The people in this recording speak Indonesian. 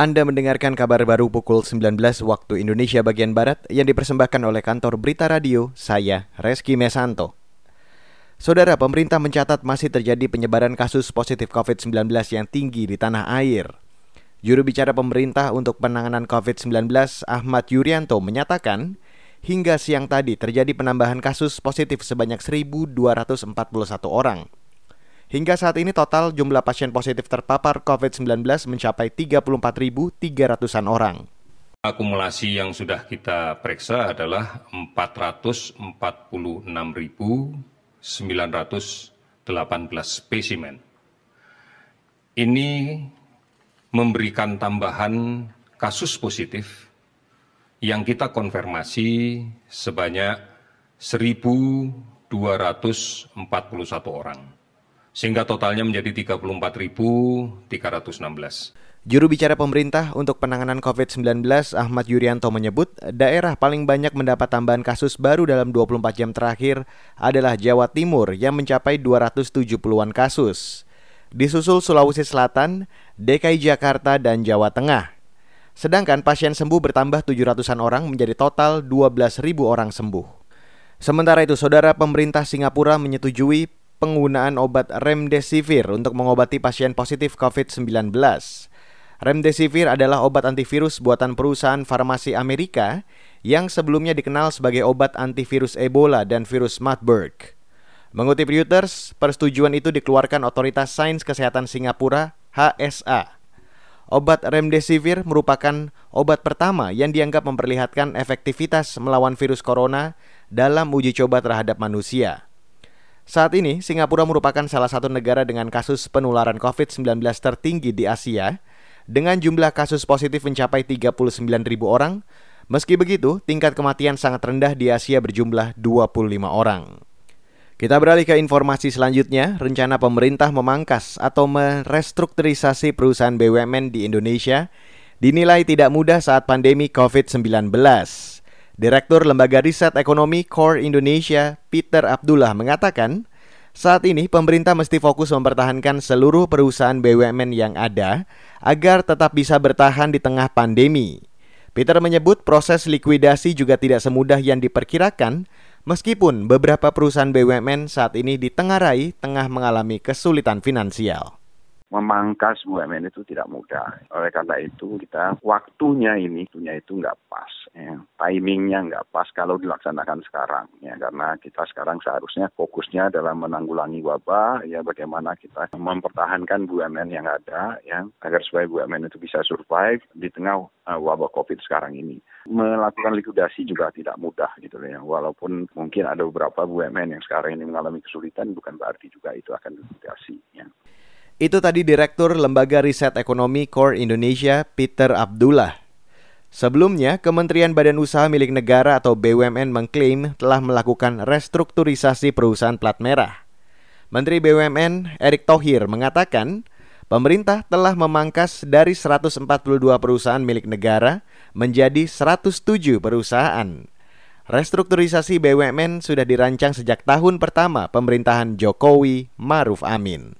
Anda mendengarkan kabar baru pukul 19 waktu Indonesia bagian Barat yang dipersembahkan oleh kantor Berita Radio, saya Reski Mesanto. Saudara, pemerintah mencatat masih terjadi penyebaran kasus positif COVID-19 yang tinggi di tanah air. Juru bicara pemerintah untuk penanganan COVID-19 Ahmad Yuryanto menyatakan, hingga siang tadi terjadi penambahan kasus positif sebanyak 1.241 orang. Hingga saat ini total jumlah pasien positif terpapar COVID-19 mencapai 34.300-an orang. Akumulasi yang sudah kita periksa adalah 446.918 spesimen. Ini memberikan tambahan kasus positif yang kita konfirmasi sebanyak 1.241 orang sehingga totalnya menjadi 34.316. Juru bicara pemerintah untuk penanganan COVID-19 Ahmad Yuryanto menyebut daerah paling banyak mendapat tambahan kasus baru dalam 24 jam terakhir adalah Jawa Timur yang mencapai 270-an kasus. Disusul Sulawesi Selatan, DKI Jakarta, dan Jawa Tengah. Sedangkan pasien sembuh bertambah 700-an orang menjadi total 12.000 orang sembuh. Sementara itu, saudara pemerintah Singapura menyetujui penggunaan obat remdesivir untuk mengobati pasien positif COVID-19. Remdesivir adalah obat antivirus buatan perusahaan farmasi Amerika yang sebelumnya dikenal sebagai obat antivirus Ebola dan virus Marburg. Mengutip Reuters, persetujuan itu dikeluarkan Otoritas Sains Kesehatan Singapura HSA. Obat remdesivir merupakan obat pertama yang dianggap memperlihatkan efektivitas melawan virus corona dalam uji coba terhadap manusia. Saat ini, Singapura merupakan salah satu negara dengan kasus penularan COVID-19 tertinggi di Asia, dengan jumlah kasus positif mencapai 39 ribu orang. Meski begitu, tingkat kematian sangat rendah di Asia berjumlah 25 orang. Kita beralih ke informasi selanjutnya, rencana pemerintah memangkas atau merestrukturisasi perusahaan BUMN di Indonesia dinilai tidak mudah saat pandemi COVID-19. Direktur Lembaga Riset Ekonomi Core Indonesia, Peter Abdullah mengatakan, saat ini pemerintah mesti fokus mempertahankan seluruh perusahaan BUMN yang ada agar tetap bisa bertahan di tengah pandemi. Peter menyebut proses likuidasi juga tidak semudah yang diperkirakan, meskipun beberapa perusahaan BUMN saat ini ditengarai tengah mengalami kesulitan finansial memangkas BUMN itu tidak mudah. Oleh karena itu kita waktunya ini, waktunya itu nggak pas, ya. timingnya nggak pas kalau dilaksanakan sekarang, ya karena kita sekarang seharusnya fokusnya adalah menanggulangi wabah, ya bagaimana kita mempertahankan BUMN yang ada, ya agar supaya BUMN itu bisa survive di tengah uh, wabah COVID sekarang ini. Melakukan likuidasi juga tidak mudah gitu ya, walaupun mungkin ada beberapa BUMN yang sekarang ini mengalami kesulitan, bukan berarti juga itu akan likuidasi. Ya. Itu tadi Direktur Lembaga Riset Ekonomi Core Indonesia, Peter Abdullah. Sebelumnya, Kementerian Badan Usaha Milik Negara atau BUMN mengklaim telah melakukan restrukturisasi perusahaan plat merah. Menteri BUMN Erick Thohir mengatakan, pemerintah telah memangkas dari 142 perusahaan milik negara menjadi 107 perusahaan. Restrukturisasi BUMN sudah dirancang sejak tahun pertama pemerintahan Jokowi Maruf Amin.